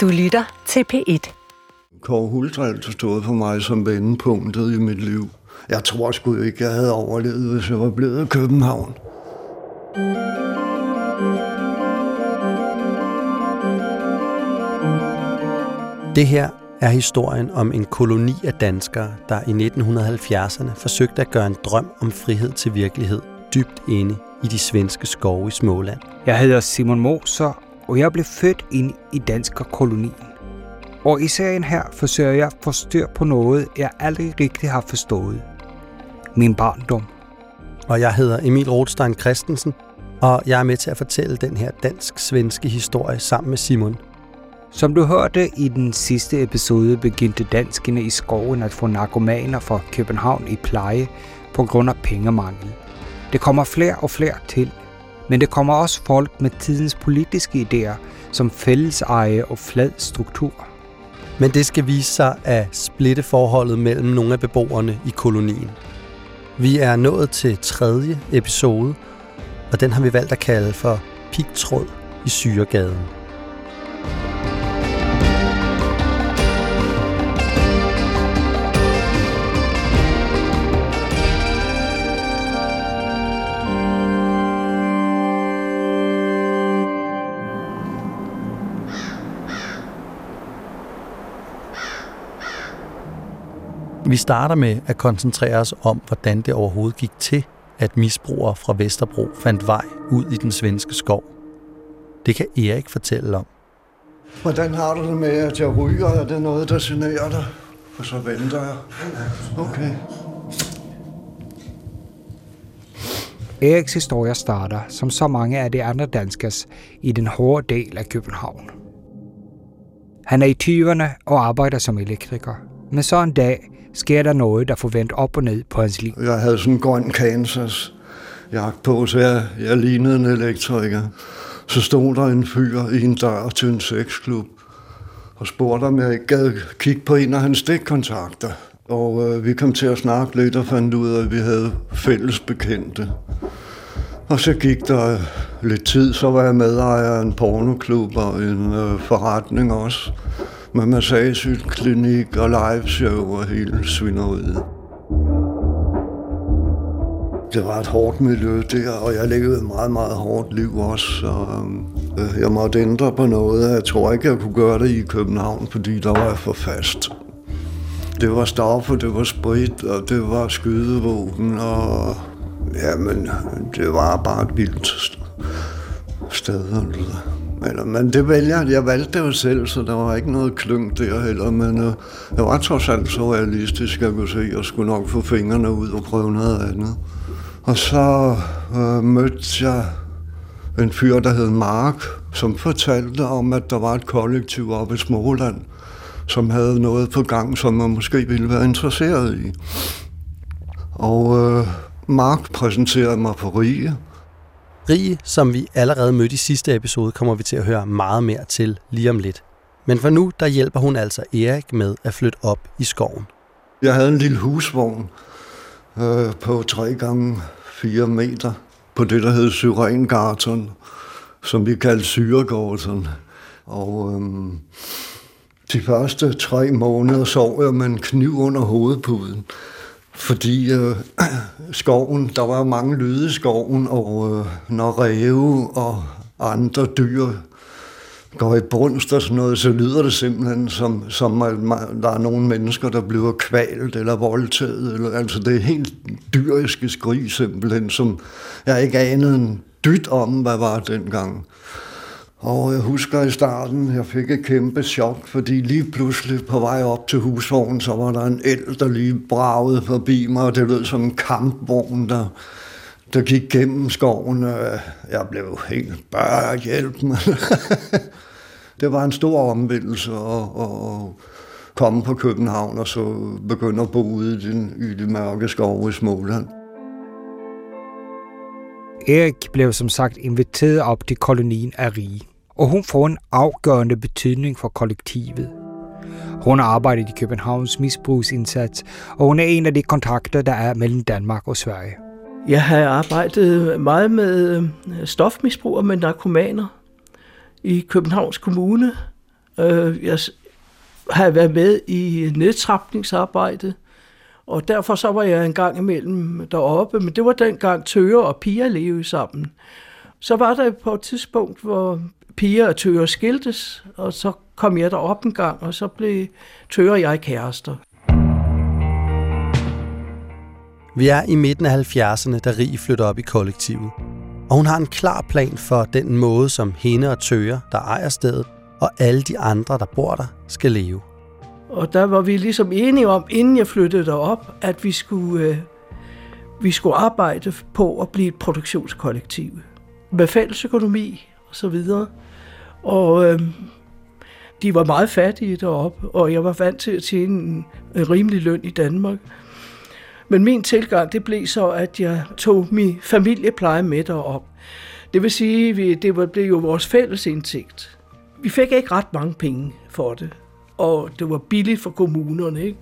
Du lytter til P1. Kåre Hultr altid stået for mig som vendepunktet i mit liv. Jeg tror sgu ikke, jeg havde overlevet, hvis jeg var blevet i København. Det her er historien om en koloni af danskere, der i 1970'erne forsøgte at gøre en drøm om frihed til virkelighed dybt inde i de svenske skove i Småland. Jeg hedder Simon Moser, og jeg blev født ind i danskerkolonien. Og i serien her forsøger jeg at få styr på noget, jeg aldrig rigtig har forstået. Min barndom. Og jeg hedder Emil Rothstein Christensen, og jeg er med til at fortælle den her dansk-svenske historie sammen med Simon. Som du hørte i den sidste episode, begyndte danskerne i skoven at få narkomaner fra København i pleje på grund af pengemangel. Det kommer flere og flere til, men det kommer også folk med tidens politiske idéer, som fælleseje og flad struktur. Men det skal vise sig at splitte forholdet mellem nogle af beboerne i kolonien. Vi er nået til tredje episode, og den har vi valgt at kalde for Pigtråd i Syregaden. Vi starter med at koncentrere os om, hvordan det overhovedet gik til, at misbrugere fra Vesterbro fandt vej ud i den svenske skov. Det kan Erik fortælle om. Hvordan har du det med, at jeg ryger? Er det noget, der generer dig? For så venter jeg. Okay. Eriks historie starter, som så mange af de andre danskers, i den hårde del af København. Han er i 20'erne og arbejder som elektriker. Men så en dag sker der noget, der får vendt op og ned på hans liv. Jeg havde sådan en grøn Kansas jagt på, så jeg, jeg lignede en elektriker. Så stod der en fyr i en dør til en sexklub og spurgte, om jeg ikke gad kigge på en af hans stikkontakter. Og øh, vi kom til at snakke lidt og fandt ud af, at vi havde fælles bekendte. Og så gik der lidt tid, så var jeg medejer af en pornoklub og en øh, forretning også. Med massagesyklinik og liveshow og hele svineriet. Det var et hårdt miljø der, og jeg levede et meget, meget hårdt liv også. Og, øh, jeg måtte ændre på noget. Jeg tror ikke, jeg kunne gøre det i København, fordi der var jeg for fast. Det var stoffer, det var sprit, og det var skydevåben, og jamen, det var bare et vildt sted. Eller, men det vælger jeg. Valgte det jo selv, så der var ikke noget kløng der heller. Men øh, jeg var trods alt så realistisk, jeg kunne se, at jeg skulle nok få fingrene ud og prøve noget andet. Og så øh, mødte jeg en fyr, der hed Mark, som fortalte om, at der var et kollektiv oppe i Småland, som havde noget på gang, som man måske ville være interesseret i. Og øh, Mark præsenterede mig for Rige. Marie, som vi allerede mødte i sidste episode, kommer vi til at høre meget mere til lige om lidt. Men for nu, der hjælper hun altså Erik med at flytte op i skoven. Jeg havde en lille husvogn øh, på 3 gange 4 meter på det, der hed Syrengarten, som vi kaldte Syregården. Og øhm, de første tre måneder sov jeg med en kniv under hovedpuden. Fordi øh, skoven, der var mange lyde i skoven, og øh, når ræve og andre dyr går i brunst og sådan noget, så lyder det simpelthen som, som at man, der er nogle mennesker, der bliver kvalt eller voldtaget. Eller, altså det er helt dyriske skrig simpelthen, som jeg ikke anede en dyt om, hvad var dengang. Og jeg husker i starten, jeg fik et kæmpe chok, fordi lige pludselig på vej op til husvognen, så var der en el, der lige bragede forbi mig, og det lød som en kampvogn, der, der gik gennem skoven. Øh, jeg blev helt bare hjælp mig. det var en stor omvendelse at, at komme på København og så begynde at bo ude i den, i de mørke skov i Småland. Erik blev som sagt inviteret op til kolonien af Rige, og hun får en afgørende betydning for kollektivet. Hun har arbejdet i Københavns misbrugsindsats, og hun er en af de kontakter, der er mellem Danmark og Sverige. Jeg har arbejdet meget med øh, stofmisbrugere med narkomaner i Københavns Kommune, øh, jeg har været med i nedtrapningsarbejdet, og derfor så var jeg en gang imellem deroppe, men det var dengang Tøger og Pia levede sammen. Så var der på et tidspunkt, hvor Pia og Tøger skiltes, og så kom jeg derop en gang, og så blev Tøger og jeg kærester. Vi er i midten af 70'erne, da Rie flytter op i kollektivet. Og hun har en klar plan for den måde, som hende og Tøger, der ejer stedet, og alle de andre, der bor der, skal leve. Og der var vi ligesom enige om, inden jeg flyttede derop, at vi skulle, øh, vi skulle arbejde på at blive et produktionskollektiv. Med og så videre. Og øh, de var meget fattige deroppe, og jeg var vant til at tjene en, en rimelig løn i Danmark. Men min tilgang, det blev så, at jeg tog min familiepleje med derop. Det vil sige, at det blev jo vores fælles indtægt. Vi fik ikke ret mange penge for det, og det var billigt for kommunerne, ikke?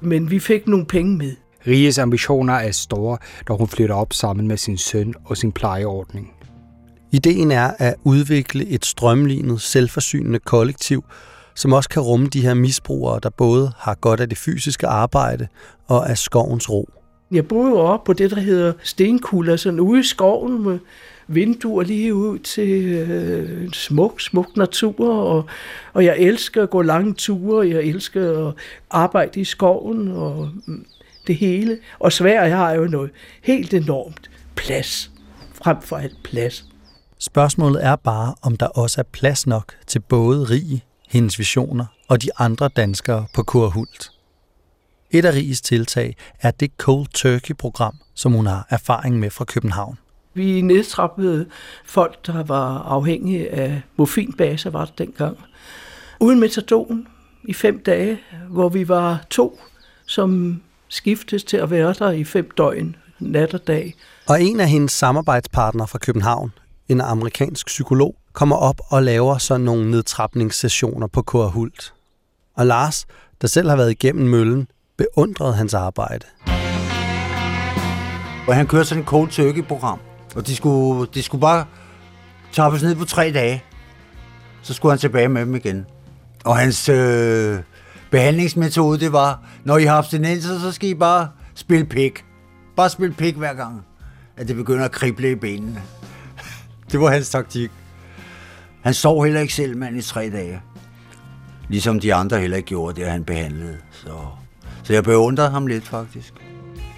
men vi fik nogle penge med. Ries ambitioner er store, da hun flytter op sammen med sin søn og sin plejeordning. Ideen er at udvikle et strømlignet, selvforsynende kollektiv, som også kan rumme de her misbrugere, der både har godt af det fysiske arbejde og af skovens ro. Jeg boede jo oppe på det, der hedder Stenkulder, sådan ude i skoven med vinduer lige ud til øh, smuk, smuk natur, og, og jeg elsker at gå lange ture, jeg elsker at arbejde i skoven, og mm, det hele. Og Sverige har jo noget helt enormt plads, frem for alt plads. Spørgsmålet er bare, om der også er plads nok til både Rig, hendes visioner og de andre danskere på Kurhult. Et af Riges tiltag er det Cold Turkey-program, som hun har erfaring med fra København. Vi nedtrappede folk, der var afhængige af morfinbaser, var det dengang. Uden metadon i fem dage, hvor vi var to, som skiftes til at være der i fem døgn, nat og dag. Og en af hendes samarbejdspartnere fra København, en amerikansk psykolog, kommer op og laver sådan nogle nedtrapningssessioner på Kurhult. Og Lars, der selv har været igennem møllen, beundrede hans arbejde. Og han kørte sådan et cold turkey-program, og de skulle, de skulle bare tappes ned på tre dage. Så skulle han tilbage med dem igen. Og hans øh, behandlingsmetode, det var, når I har abstinenser, så skal I bare spille pik. Bare spille pik hver gang, at det begynder at krible i benene det var hans taktik. Han sov heller ikke selv, mand, i tre dage. Ligesom de andre heller ikke gjorde det, han behandlede. Så, så jeg beundrede ham lidt, faktisk.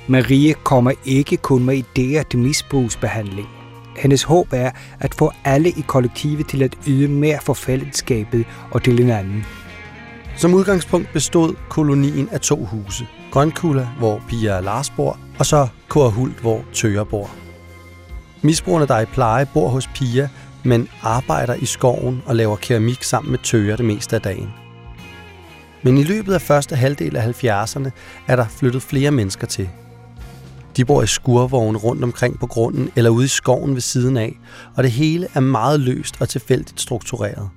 Marie kommer ikke kun med idéer til misbrugsbehandling. Hendes håb er at få alle i kollektivet til at yde mere for fællesskabet og til hinanden. Som udgangspunkt bestod kolonien af to huse. Grønkula, hvor Pia og Lars bor, og så Korhult, hvor Tøger bor. Misbrugerne, der er i pleje, bor hos Pia, men arbejder i skoven og laver keramik sammen med Tøger det meste af dagen. Men i løbet af første halvdel af 70'erne er der flyttet flere mennesker til. De bor i skurvogne rundt omkring på grunden eller ude i skoven ved siden af, og det hele er meget løst og tilfældigt struktureret.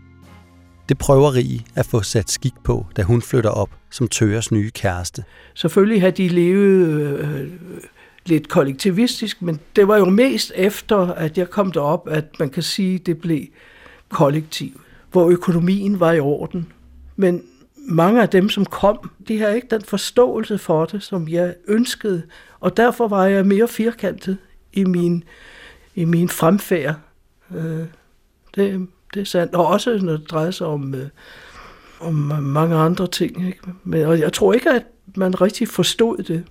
Det prøver Rie at få sat skik på, da hun flytter op som Tøgers nye kæreste. Selvfølgelig har de levet øh, lidt kollektivistisk, men det var jo mest efter, at jeg kom derop, at man kan sige, at det blev kollektiv, hvor økonomien var i orden. Men mange af dem, som kom, de havde ikke den forståelse for det, som jeg ønskede, og derfor var jeg mere firkantet i min, i min fremfærd. Øh, det, det er sandt. Og også når det drejer sig om, øh, om mange andre ting. Ikke? Men, og jeg tror ikke, at man rigtig forstod det.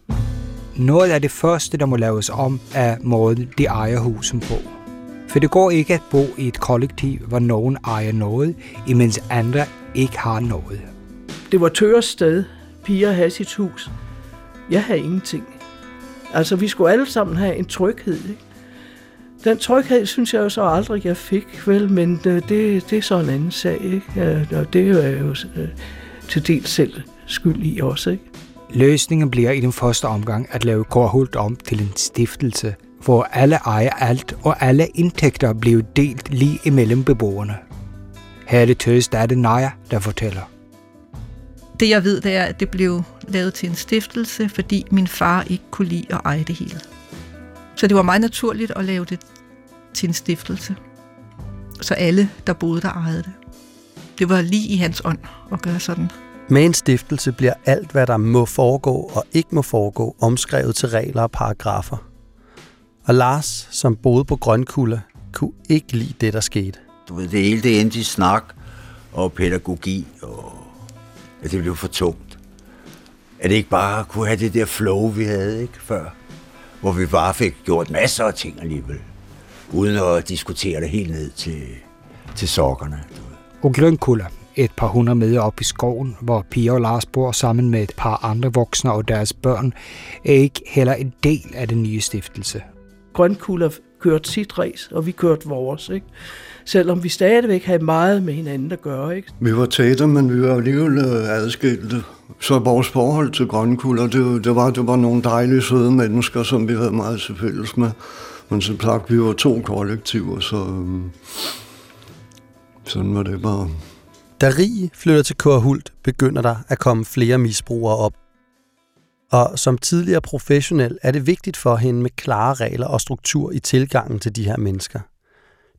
Noget af det første, der må laves om, er måden, de ejer husen på. For det går ikke at bo i et kollektiv, hvor nogen ejer noget, imens andre ikke har noget. Det var Tøres sted. Piger havde sit hus. Jeg havde ingenting. Altså, vi skulle alle sammen have en tryghed. Ikke? Den tryghed synes jeg jo så aldrig, jeg fik, vel, men øh, det, det, er så en anden sag, ikke? Og det er jo øh, til dels selv skyld i også, ikke? Løsningen bliver i den første omgang at lave Gårdhult om til en stiftelse, hvor alle ejer alt, og alle indtægter bliver delt lige imellem beboerne. Her er det tøst, er det Naja, der fortæller. Det jeg ved, det er, at det blev lavet til en stiftelse, fordi min far ikke kunne lide at eje det hele. Så det var meget naturligt at lave det til en stiftelse. Så alle, der boede der, ejede det. det var lige i hans ånd at gøre sådan. Med en stiftelse bliver alt, hvad der må foregå og ikke må foregå, omskrevet til regler og paragrafer. Og Lars, som boede på Grønkulla, kunne ikke lide det, der skete. Du ved, det hele det endte i snak og pædagogi, og at det blev for tungt. At det ikke bare kunne have det der flow, vi havde ikke før, hvor vi bare fik gjort masser af ting alligevel, uden at diskutere det helt ned til, til sokkerne. Du ved. Og Grønkulla, et par hundrede meter op i skoven, hvor Pia og Lars bor sammen med et par andre voksne og deres børn, er ikke heller en del af den nye stiftelse. Grønkugler kørte sit race, og vi kørte vores, ikke? Selvom vi stadigvæk havde meget med hinanden at gøre, ikke? Vi var tætte, men vi var alligevel øh, adskilte. Så vores forhold til grønkugler, det, det, var, det var nogle dejlige, søde mennesker, som vi havde meget til fælles med. Men som sagt, vi var to kollektiver, så øhm, sådan var det bare. Da Rig flytter til Kårhult, begynder der at komme flere misbrugere op. Og som tidligere professionel er det vigtigt for hende med klare regler og struktur i tilgangen til de her mennesker.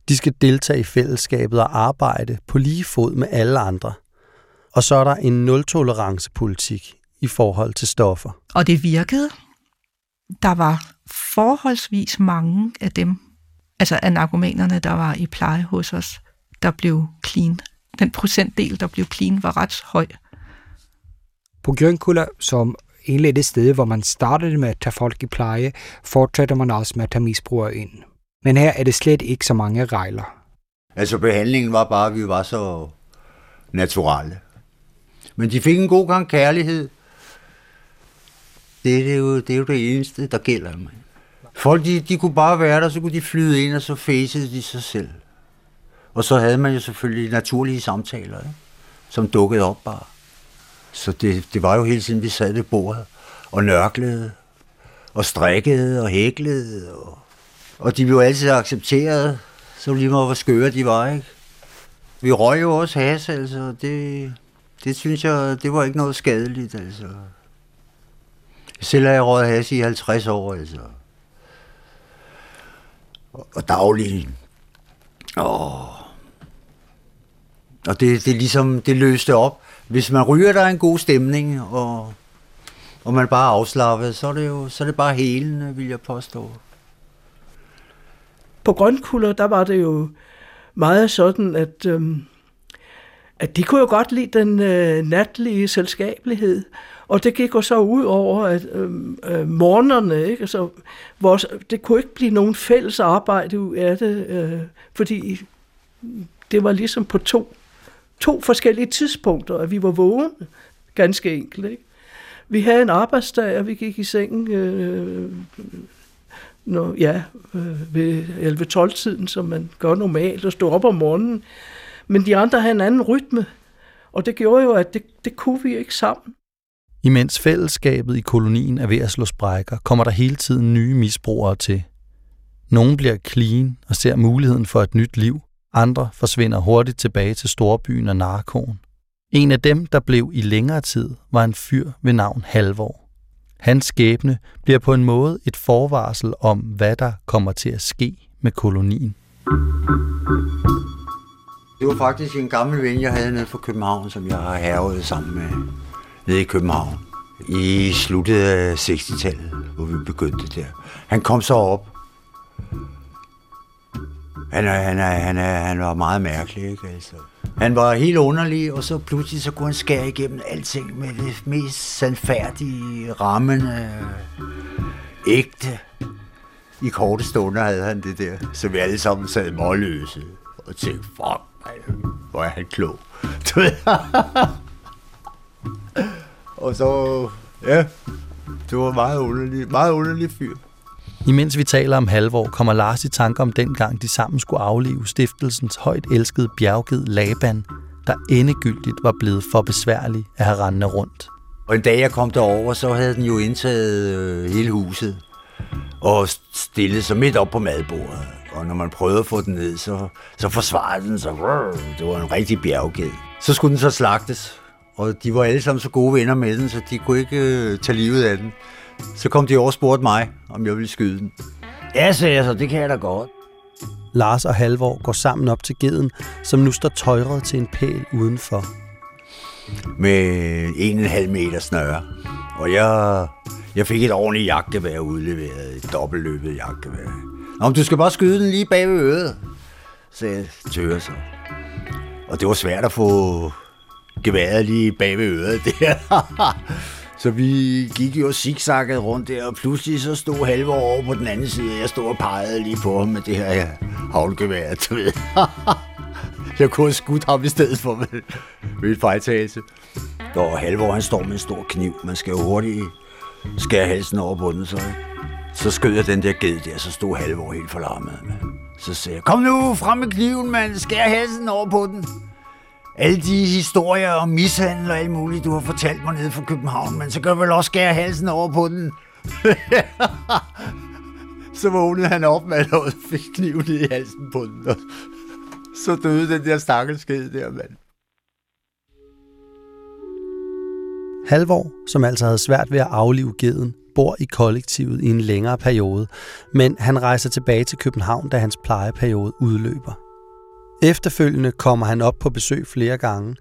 De skal deltage i fællesskabet og arbejde på lige fod med alle andre. Og så er der en nul-tolerance-politik i forhold til stoffer. Og det virkede. Der var forholdsvis mange af dem, altså af narkomanerne, der var i pleje hos os, der blev clean. Den procentdel, der blev clean, var ret høj. På Grønkulla, som egentlig er det sted, hvor man startede med at tage folk i pleje, fortsætter man også med at tage misbrugere ind. Men her er det slet ikke så mange regler. Altså behandlingen var bare, at vi var så naturale. Men de fik en god gang kærlighed. Det, det, er, jo, det er jo det eneste, der gælder. Man. Folk, de, de kunne bare være der, så kunne de flyde ind, og så facede de sig selv. Og så havde man jo selvfølgelig naturlige samtaler, ikke? som dukkede op bare. Så det, det var jo hele tiden, vi sad ved bordet og nørklede, og strikkede og hæklede. Og, og de blev altid accepteret, så lige meget hvor skøre de var. Ikke? Vi røg jo også has, altså. Det, det synes jeg, det var ikke noget skadeligt, altså. Selv har jeg røget has i 50 år, altså. Og, og dagligt. Åh. Og det, det ligesom, det løste op. Hvis man ryger, der er en god stemning, og, og man bare er afslappet, så er det jo så er det bare helende, vil jeg påstå. På Grønkulder, der var det jo meget sådan, at, øhm, at de kunne jo godt lide den øh, natlige selskabelighed. Og det gik jo så ud over at øh, øh, morgenerne, ikke? Altså, vores, det kunne ikke blive nogen fælles arbejde ud af det, øh, fordi det var ligesom på to, to forskellige tidspunkter, og vi var vågne, ganske enkelt. Ikke? Vi havde en arbejdsdag, og vi gik i sengen øh, når, ja, øh, ved 11-12-tiden, som man gør normalt, og stod op om morgenen. Men de andre havde en anden rytme, og det gjorde jo, at det, det kunne vi ikke sammen. Imens fællesskabet i kolonien er ved at slå sprækker, kommer der hele tiden nye misbrugere til. Nogle bliver clean og ser muligheden for et nyt liv. Andre forsvinder hurtigt tilbage til storbyen og narkoen. En af dem, der blev i længere tid, var en fyr ved navn Halvor. Hans skæbne bliver på en måde et forvarsel om, hvad der kommer til at ske med kolonien. Det var faktisk en gammel ven, jeg havde nede fra København, som jeg har hervet sammen med nede i København. I sluttet af 60-tallet, hvor vi begyndte der. Han kom så op. Han, han, han, han var meget mærkelig, ikke? Altså. Han var helt underlig, og så pludselig så kunne han skære igennem alting med det mest sandfærdige, rammende, ægte. I korte stunder havde han det der, så vi alle sammen sad målløse og tænkte, fuck, man, hvor er han klog. Og så, ja, det var meget underlig, meget underlig fyr. Imens vi taler om halvår, kommer Lars i tanke om dengang, de sammen skulle aflive stiftelsens højt elskede bjergged Laban, der endegyldigt var blevet for besværlig at have rendende rundt. Og en dag jeg kom derover, så havde den jo indtaget øh, hele huset og stillet sig midt op på madbordet. Og når man prøvede at få den ned, så, så forsvarede den sig. Det var en rigtig bjergged. Så skulle den så slagtes, og de var alle sammen så gode venner med den, så de kunne ikke øh, tage livet af den. Så kom de over og spurgte mig, om jeg ville skyde den. Ja, sagde jeg så, det kan jeg da godt. Lars og Halvor går sammen op til geden, som nu står tøjret til en pæl udenfor. Med en og en halv meter snøre. Og jeg, jeg fik et ordentligt jagtgevær udleveret. Et dobbeltløbet jagtgevær. Nå, men du skal bare skyde den lige bag ved øret, sagde Tøre så. Og det var svært at få geværet lige bag ved øret der. så vi gik jo zigzagget rundt der, og pludselig så stod halve over på den anden side. Jeg stod og pegede lige på ham med det her havlgevær, du ved. jeg kunne have skudt ham i stedet for med, med et fejltagelse. Og Halvor, han står med en stor kniv. Man skal jo hurtigt skære halsen over på den, så, så skød jeg den der ged der, så stod Halvor helt forlarmet. Så sagde jeg, kom nu frem med kniven, mand, skær halsen over på den. Alle de historier om mishandel og alt muligt, du har fortalt mig nede fra København, men så kan du vel også skære halsen over på den. så vågnede han op med og fik kniven i halsen på den. Og så døde den der stakkelsked der, mand. Halvor, som altså havde svært ved at aflive geden, bor i kollektivet i en længere periode, men han rejser tilbage til København, da hans plejeperiode udløber. Efterfølgende kommer han op på besøg flere gange,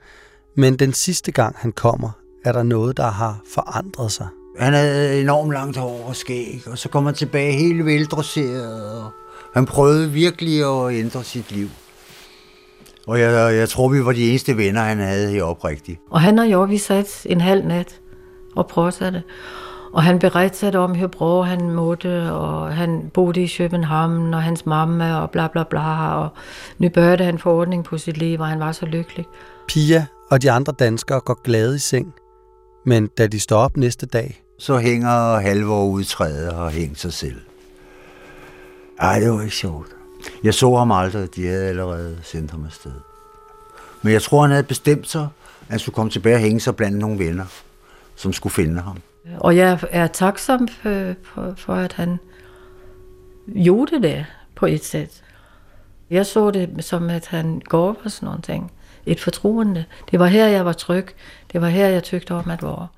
men den sidste gang han kommer, er der noget, der har forandret sig. Han havde enormt langt hår og skæg, og så kom han tilbage helt veldresseret, og han prøvede virkelig at ændre sit liv. Og jeg, jeg tror, vi var de eneste venner, han havde i oprigtigt. Og han og jeg, vi sat en halv nat og prøvede og han berettede om, hvor bra han måtte, og han boede i København, og hans mamma, og bla bla bla, og nu børjede han få ordning på sit liv, og han var så lykkelig. Pia og de andre danskere går glade i seng, men da de står op næste dag... Så hænger Halvor ud i træet og hænger sig selv. Ej, det var ikke sjovt. Jeg så ham aldrig, de havde allerede sendt ham afsted. Men jeg tror, han havde bestemt sig, at han skulle komme tilbage og hænge sig blandt nogle venner, som skulle finde ham. Og jeg er taksom for, for, for at han gjorde det på et sæt. Jeg så det som, at han gav os nogle ting. Et fortroende. Det var her, jeg var tryg. Det var her, jeg tykte om at være.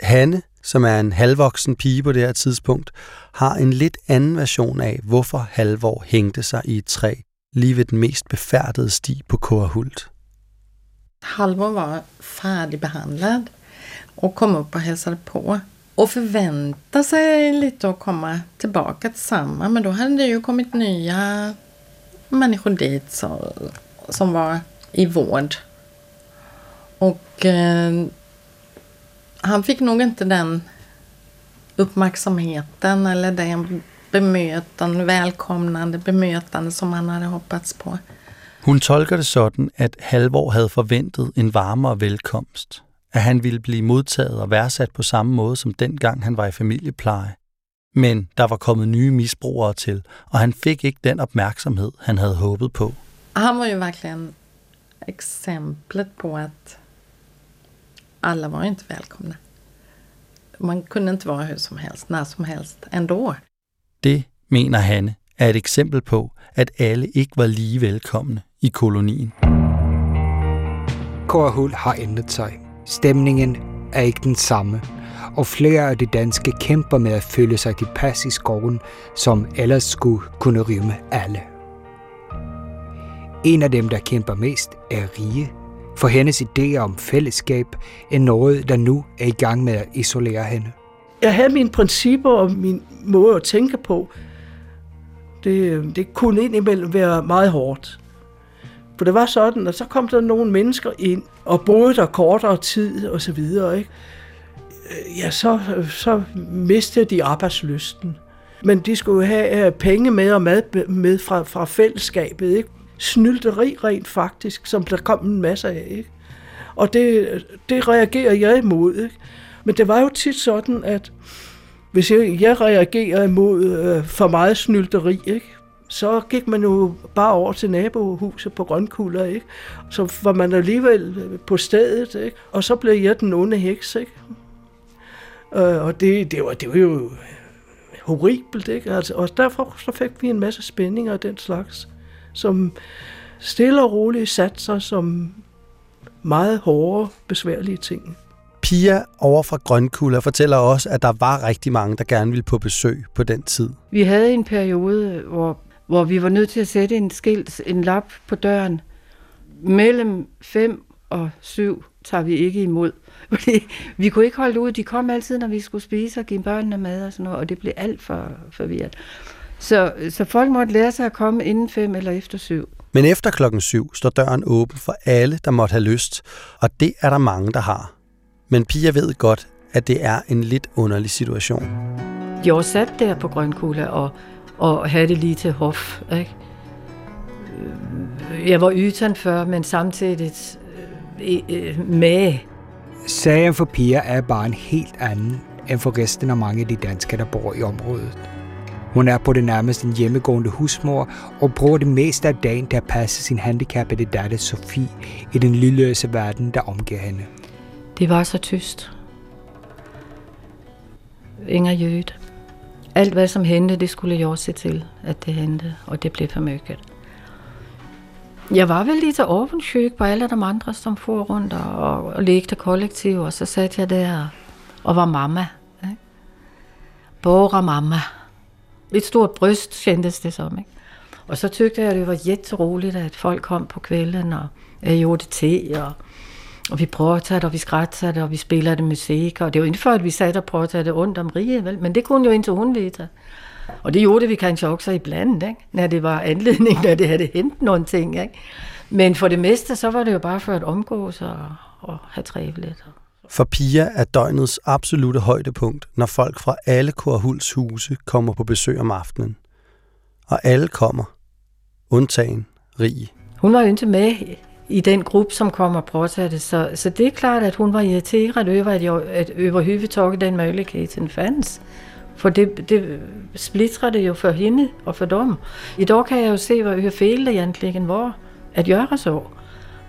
Hanne, som er en halvvoksen pige på det her tidspunkt, har en lidt anden version af, hvorfor Halvor hængte sig i et træ lige ved den mest befærdede sti på Kårhult. Halvor var færdigbehandlet och kom upp och hälsade på. Och förväntade sig lite att komma tillbaka till samma. Men då hade det ju kommit nya människor dit så, som var i vård. Och eh, han fick nog inte den uppmärksamheten eller den bemötande, välkomnande bemötande som han hade hoppats på. Hun tolker det sådan, at Halvor havde forventet en varmere velkomst at han ville blive modtaget og værdsat på samme måde som dengang han var i familiepleje. Men der var kommet nye misbrugere til, og han fik ikke den opmærksomhed, han havde håbet på. Han var jo verkligen exemplet på at alla var inte välkomna. Man kunde inte vara hur som helst, när som helst ändå. Det, mener Hanne, er et eksempel på, at alle ikke var lige velkomne i kolonien. Kårhul har ændret sig. Stemningen er ikke den samme, og flere af de danske kæmper med at føle sig tilpas i skoven, som ellers skulle kunne rymme alle. En af dem, der kæmper mest, er Rige, for hendes idéer om fællesskab er noget, der nu er i gang med at isolere hende. Jeg havde mine principper og min måde at tænke på. Det, øh, det kunne indimellem være meget hårdt. For det var sådan, at så kom der nogle mennesker ind og boede der kortere tid og så videre. Ikke? Ja, så, så mistede de arbejdsløsten. Men de skulle have øh, penge med og mad med fra, fra fællesskabet. Ikke? Snylteri rent faktisk, som der kom en masse af. Ikke? Og det, det reagerer jeg imod. Ikke? Men det var jo tit sådan, at hvis jeg, jeg reagerer imod øh, for meget snylteri, ikke? Så gik man jo bare over til nabohuset på Grønkulder, ikke? Så var man alligevel på stedet, ikke? Og så blev jeg den onde heks, ikke? Øh, og det, det, var, det var jo horribelt, ikke? Altså, og derfor så fik vi en masse spændinger af den slags, som stille og roligt satte sig som meget hårde, besværlige ting. Pia over fra Grønkulda fortæller også, at der var rigtig mange, der gerne ville på besøg på den tid. Vi havde en periode, hvor hvor vi var nødt til at sætte en skilt, en lap på døren. Mellem 5 og 7 tager vi ikke imod. Fordi vi kunne ikke holde ud. De kom altid, når vi skulle spise og give børnene mad og sådan noget, og det blev alt for forvirret. Så, så folk måtte lære sig at komme inden 5 eller efter 7. Men efter klokken 7 står døren åben for alle, der måtte have lyst, og det er der mange, der har. Men Pia ved godt, at det er en lidt underlig situation. Jeg var sat der på Grønkula og, og havde det lige til hof. Ikke? Jeg var yteren før, men samtidig øh, øh, med. Sagen for Pia er bare en helt anden end for resten af mange af de danskere, der bor i området. Hun er på det nærmeste en hjemmegående husmor og bruger det meste af dagen til at passe sin handicappede datter Sofie i den lydløse verden, der omgiver hende. Det var så tyst. Inger Jøde. Alt hvad som hente, det skulle jeg også se til, at det hente, og det blev for mørket. Jeg var vel lige så åbent på alle de andre, som for rundt og, og lekte kollektiv, og så satte jeg der og var mamma. Ikke? Bora mamma. Et stort bryst kändes det som. Ikke? Og så tykte jeg, at det var jätteroligt, at folk kom på kvällen, og jeg gjorde te, og, og vi pratade, og vi skrattade, og vi spillede musik. Og det var ikke for, at vi satte og pratade rundt om Rie, vel? men det kunne jo inte hun vide. Og det gjorde vi kanskje også ibland, ikke? når det var anledning, når det havde hent nogle ting. Ikke? Men for det meste, så var det jo bare for at omgås og, og have trevligt. For Pia er døgnets absolute højdepunkt, når folk fra alle Korhuls huse kommer på besøg om aftenen. Og alle kommer, undtagen Rig. Hun var jo ikke med i den gruppe, som kom og påsatte, så, så det er klart, at hun var irriteret over, at, jeg, at overhovedet den muligheden fandt. For det, det splittrer det jo for hende og for dem. I dag kan jeg jo se, hvor fel det egentlig var at gøre så.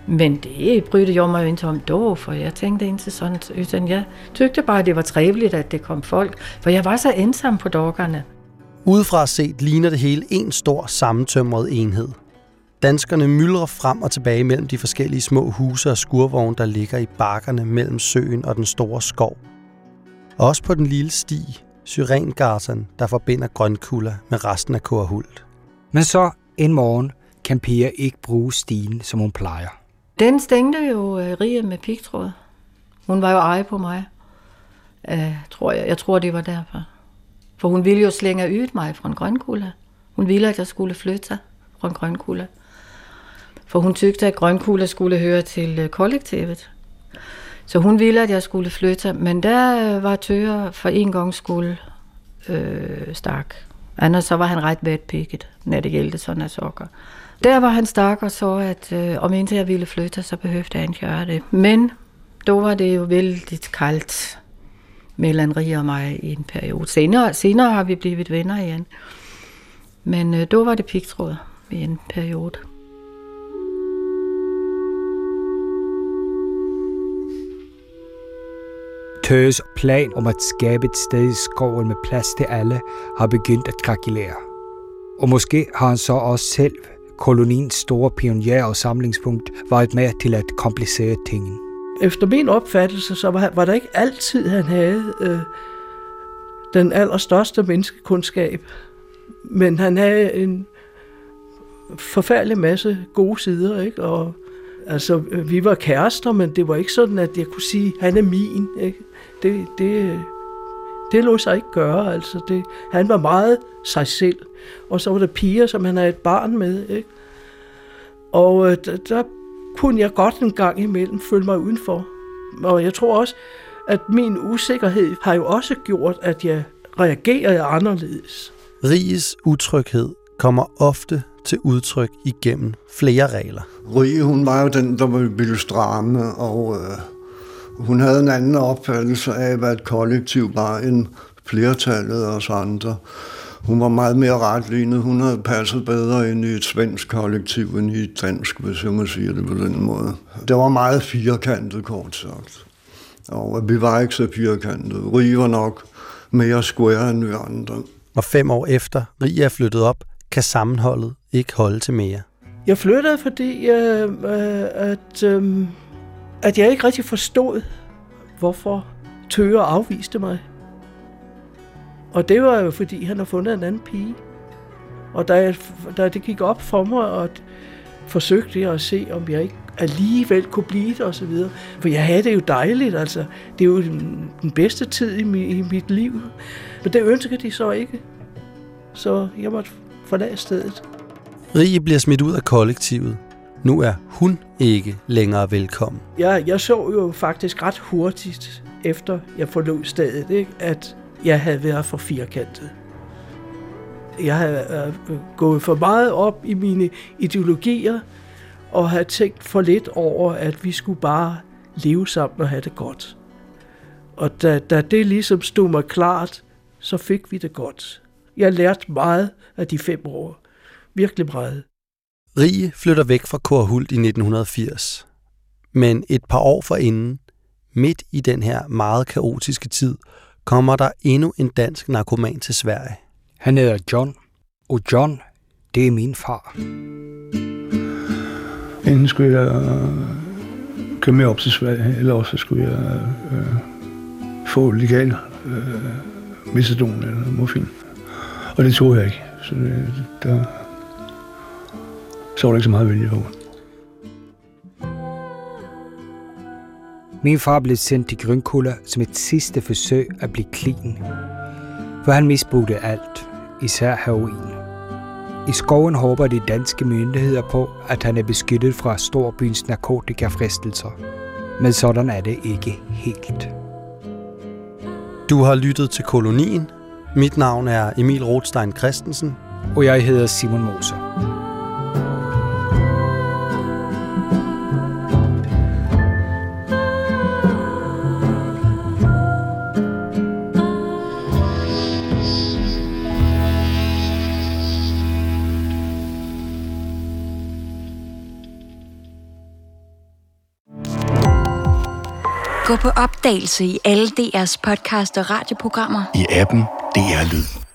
Men det brydde jeg mig jo ikke om då, for jeg tænkte ikke sådan, utan jeg tykte bare, at det var trevligt, at det kom folk, for jeg var så ensam på dokkerne. Udefra set ligner det hele en stor sammentømret enhed. Danskerne myldrer frem og tilbage mellem de forskellige små huse og skurvogne, der ligger i bakkerne mellem søen og den store skov. Og også på den lille sti, Syrengatan, der forbinder Grønkulla med resten af Korhult. Men så en morgen kan Pia ikke bruge stien, som hun plejer. Den stængte jo uh, Rie med pigtråd. Hun var jo eje på mig, uh, tror jeg. Jeg tror, det var derfor. For hun ville jo slænge ud mig fra en grønkula. Hun ville, at jeg skulle flytte fra en grønkula. For hun tykte, at grønkugler skulle høre til øh, kollektivet. Så hun ville, at jeg skulle flytte, men der øh, var Tøger for en gang skulle øh, stak. Anders så var han ret vetpikket, når det gældte sådan af sokker. Der var han stak og så, at øh, om indtil jeg ville flytte, så behøvede han ikke gøre det. Men då var det jo vældig koldt mellem Rie og mig i en periode. Senere, senere har vi blivet venner igen. Men øh, då var det pigtråd i en periode. Tøs plan om at skabe et sted i skoven med plads til alle har begyndt at krakelere. Og måske har han så også selv, koloniens store pioner og samlingspunkt, været med til at komplicere tingene. Efter min opfattelse, så var, var der ikke altid, han havde øh, den allerstørste menneskekundskab. Men han havde en forfærdelig masse gode sider, ikke? Og altså, vi var kærester, men det var ikke sådan, at jeg kunne sige, han er min, ikke? det, det, det lå sig ikke gøre. Altså det, han var meget sig selv. Og så var der piger, som han havde et barn med. Ikke? Og øh, der, der kunne jeg godt en gang imellem føle mig udenfor. Og jeg tror også, at min usikkerhed har jo også gjort, at jeg reagerede anderledes. Riges utryghed kommer ofte til udtryk igennem flere regler. Rie, hun var jo den, der ville stramme, og øh, hun havde en anden opfattelse af, hvad et kollektiv var end flertallet af os andre. Hun var meget mere retlignet. Hun havde passet bedre ind i et svensk kollektiv end i et dansk, hvis jeg må sige det på den måde. Det var meget firkantet, kort sagt. Og vi var ikke så firkantede. Rie var nok mere square end vi andre. Og fem år efter Rie er flyttet op, kan sammenholdet ikke holde til mere. Jeg flyttede, fordi øh, øh, at... Øh, at jeg ikke rigtig forstod, hvorfor Tøger afviste mig. Og det var jo, fordi han har fundet en anden pige. Og da, jeg, da det gik op for mig, og forsøgte jeg at se, om jeg ikke alligevel kunne blive det og så videre. For jeg havde det jo dejligt, altså. Det er jo den, bedste tid i, mi, i mit liv. Men det ønskede de så ikke. Så jeg måtte forlade stedet. Rie bliver smidt ud af kollektivet. Nu er hun ikke længere velkommen. Jeg, jeg så jo faktisk ret hurtigt, efter jeg forlod stedet, ikke, at jeg havde været for firkantet. Jeg havde øh, gået for meget op i mine ideologier, og havde tænkt for lidt over, at vi skulle bare leve sammen og have det godt. Og da, da det ligesom stod mig klart, så fik vi det godt. Jeg lærte meget af de fem år. Virkelig meget. Rie flytter væk fra Korhult i 1980. Men et par år forinden, midt i den her meget kaotiske tid, kommer der endnu en dansk narkoman til Sverige. Han hedder John, og John, det er min far. Enten skulle jeg øh, køre med op til Sverige, eller også skulle jeg øh, få legal øh, metadon eller morfin. Og det tog jeg ikke. Så det, der, så var der ikke så meget vælge på. Min far blev sendt til Grønkuller som et sidste forsøg at blive clean. For han misbrugte alt, især heroin. I skoven håber de danske myndigheder på, at han er beskyttet fra storbyens narkotikafristelser. Men sådan er det ikke helt. Du har lyttet til Kolonien. Mit navn er Emil Rothstein Christensen. Og jeg hedder Simon Moser. Gå på opdagelse i alle DR's podcast og radioprogrammer. I appen DR Lyd.